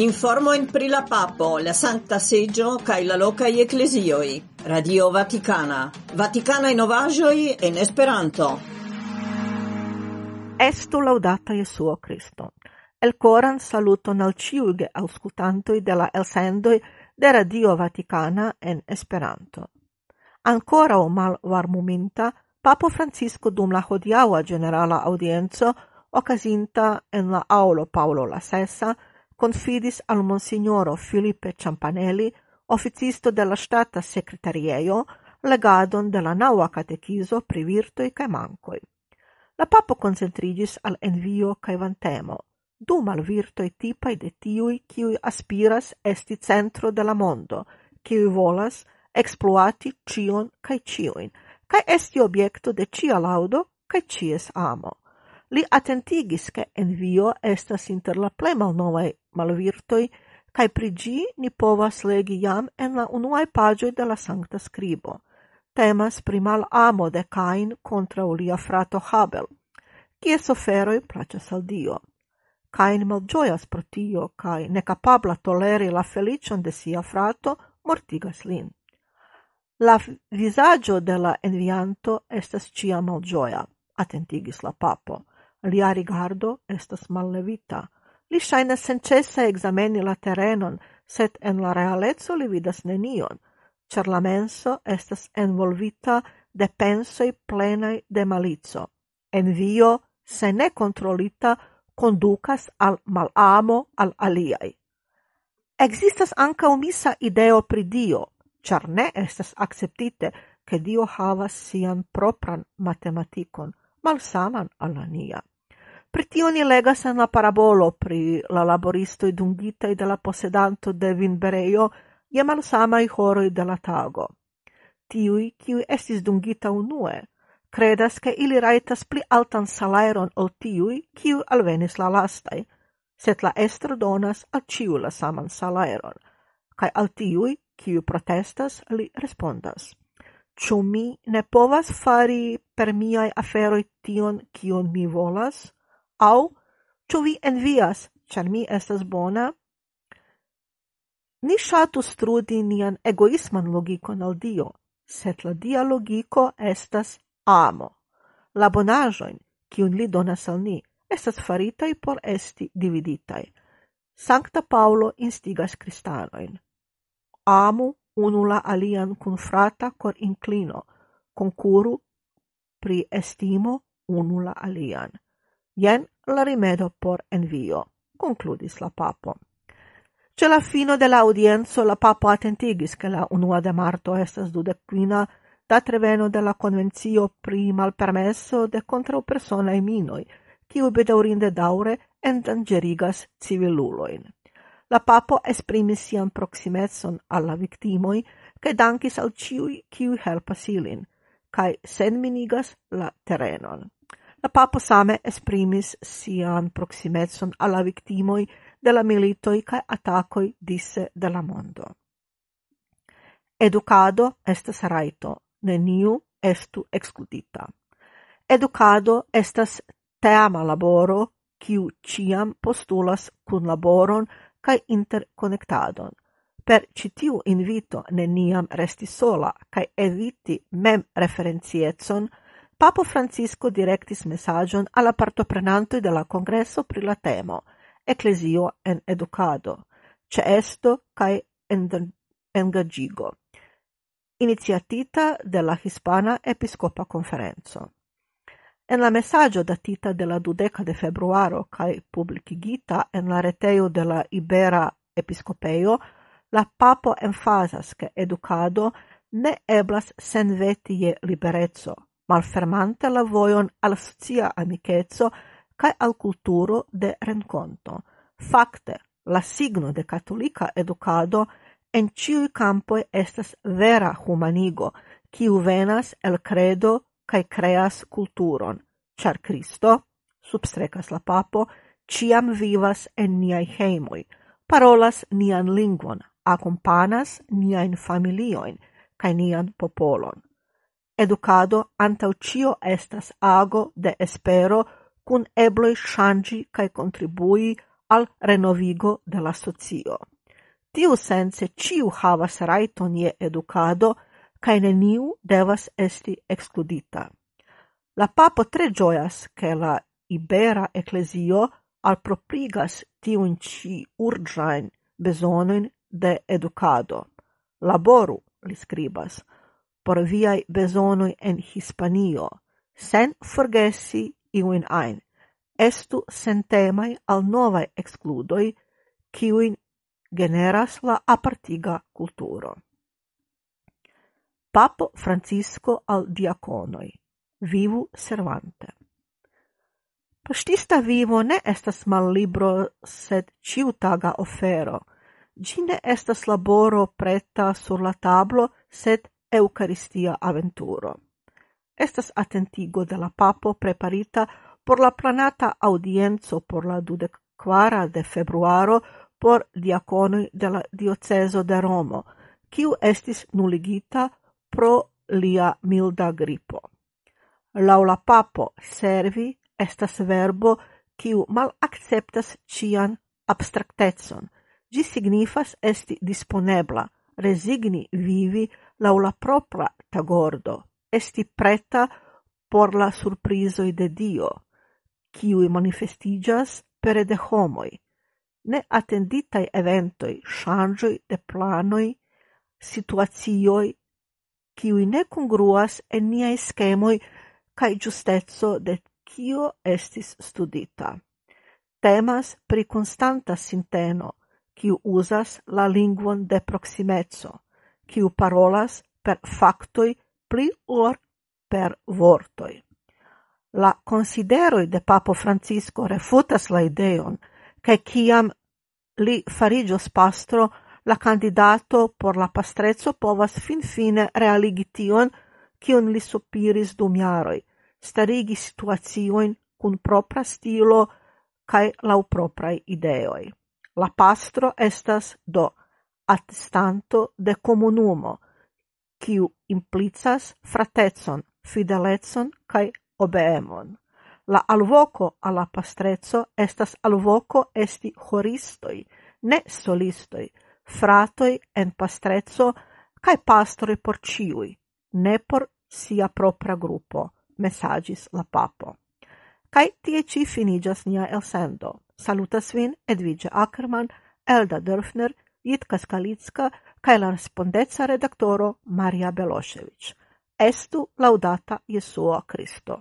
Informoin pri la Papo, la santa seggio, kaj la lokaj ecclesioi. Radio Vaticana. Vatikanaj novaĵoj en Esperanto. Estu laudata Jesuo Kristo. El coran saluton al ciuge auscultantoi de la elsendoi de Radio Vaticana en Esperanto. Ancora o mal varmuminta, Papo Francisco dum la hodiaŭa generala audienzo, occasinta en la aulo Paolo la Sessa, confidis al monsignoro Filipe Ciampanelli, officisto della stata secretarieo, legadon de la naŭa katekizo pri virtoi cae mancoi. La papo concentrigis al envio cae vantemo, dum al virtoi tipaj de tiui kiuj aspiras esti centro de la mondo, kiuj volas exploati cion cae ciuin, cae esti obiecto de cia laudo cae cies amo. Li attentigis ke envio estas inter la plej malnovaj malvirtoi, kaj pri ĝi ni povas legi jam en la unuae pagioi de la Sancta Scribo. Temas primal amo de Kain contra ulia frato Habel, kies soferoi placas al Dio. Kain malgioias pro tio cae necapabla toleri la felicion de sia frato mortigas lin. La vizaĝo de la envianto estas cia malgioia, attentigis la papo. Lia rigardo estas mallevita, Li shaina senĉese exameni la terrenon, sed en la realezzo li vidas nenion, cer la menso estas envolvita de pensoi plenai de malizzo. Envio, se ne controlita, conducas al malamo al aliai. Existas anca omisa ideo pri Dio, char ne estas acceptite che Dio havas sian propran matematicon, malsaman alla nia. Pri tio ni legas en la parabolo pri la laboristoj dungitaj de la posedanto de vinberejo je malsamaj horoj de la tago. Tiuj, kiuj estis dungita unue, credas che ili raitas pli altan salairon ol tiui, kiu alvenis la lastai, set la estro donas al ciu la saman salairon, cae al tiui, kiu protestas, li respondas. Ciu mi ne povas fari per miai aferoi tion, kion mi volas? Au, ĉu vi envias, ĉar mi estas bona? Ni ŝatus strudi nian egoisman logikon al Dio, sed la Dia logiko estas amo. La bonaĵojn, kiun li donas al ni, estas faritaj por esti dividitaj. Sankta Paulo instigas kristanojn. Amu unu la alian kun frata cor inclino, concuru pri estimo unu la alian. Jen la rimedo por envio, concludis la papo. Ce la fino de la audienzo la papo attentigis che la unua de marto estas dudecquina da treveno de la convenzio pri malpermesso de e minoi, kiu bedaurinde daure endangerigas civiluloin. La papo esprimis sian proximetson alla victimoi, che dankis al ciui qui helpas ilin, cae senminigas la terenon. La papo same esprimis sian proximetson alla victimoi de la militoi cae atacoi disse de la mondo. Educado estas raito, neniu estu excludita. Educado estas teama laboro, kiu ciam postulas cun laboron cae interconectadon. Per citiu invito neniam resti sola cae eviti mem referencietson Papo Francisco directis messagion alla partoprenantoj de la congresso pri la temo Ecclesio en educado, ce esto cae engagigo, iniziatita de la Hispana Episcopa Conferenzo. En la messaggio datita de la dudeca de februaro cae publicigita en la reteo de la Ibera Episcopeio, la papo enfasas che educado ne eblas sen vetie liberezzo, malfermante la vojon al socia amicezzo cae al culturo de renconto. Fakte, la signo de catolica educado en ciui campoi estas vera humanigo, kiu venas el credo cae creas culturon, char Cristo, substrecas la papo, ciam vivas en niai heimoi, parolas nian lingvon, accompanas niain familioin, cae nian popolon. Educado antaŭ ĉio estas ago de espero kun ebloj ŝanĝi kaj kontribui al renovigo de la socio. Tiu sense ciu havas raiton je edukado kaj neniu devas esti ekskludita. La papo tre ĝojas, ke la Ibera Eklezio alproprigas tiun ĉi urĝajn bezonojn de edukado. Laboru, li skribas, por viai besonoi en Hispanio, sen forgesi iuin ein. estu sentemai al novai excludoi, kiuin generas la apartiga culturo. Papo Francisco al diaconoi. vivu servante. Paŝtista vivo ne estas mallibro, sed ciutaga ofero. Gine ne estas laboro preta sur la tablo, sed eucaristia aventuro. Estas attentigo de la papo preparita por la planata audienzo por la dudek kvara de februaro por diaconi de la dioceso de Romo, kiu estis nuligita pro lia milda gripo. Laula papo servi estas verbo kiu malakceptas cian abstractetson. Gi signifas esti disponebla, resigni vivi lau la propra tagordo, esti preta por la surprizoj de Dio, kiuj manifestigas pere de homoi, ne attenditai eventoi, changioi de planoi, situazioi, kiuj ne congruas en niai schemoi cae giustezzo de kio estis studita. Temas pri constanta sinteno, kiu uzas la lingvon de proximezzo, kiu parolas per factoi pli or per vortoi. La consideroi de Papo Francisco refutas la ideon, che ciam li farigios pastro, la candidato por la pastrezzo povas fin fine realigition cion li sopiris dum jaroi, starigi situazioin cun propra stilo cae lau proprae ideoi. La pastro estas do attestanto de comunumo, quiu implicas fratezon, fidelecon cae obeemon. La alvoco alla pastrezzo estas alvoco esti horistoi, ne solistoi, fratoi en pastrezzo cae pastori por ciui, ne por sia propra gruppo, messagis la papo. Kai tie ci finigas nia elsendo. Salutas vin Edvige Ackermann, Elda Dörfner, Jitka Skalicka kaj la respondeca redaktoro Marija Belošević. Estu laudata Jesuo Kristo.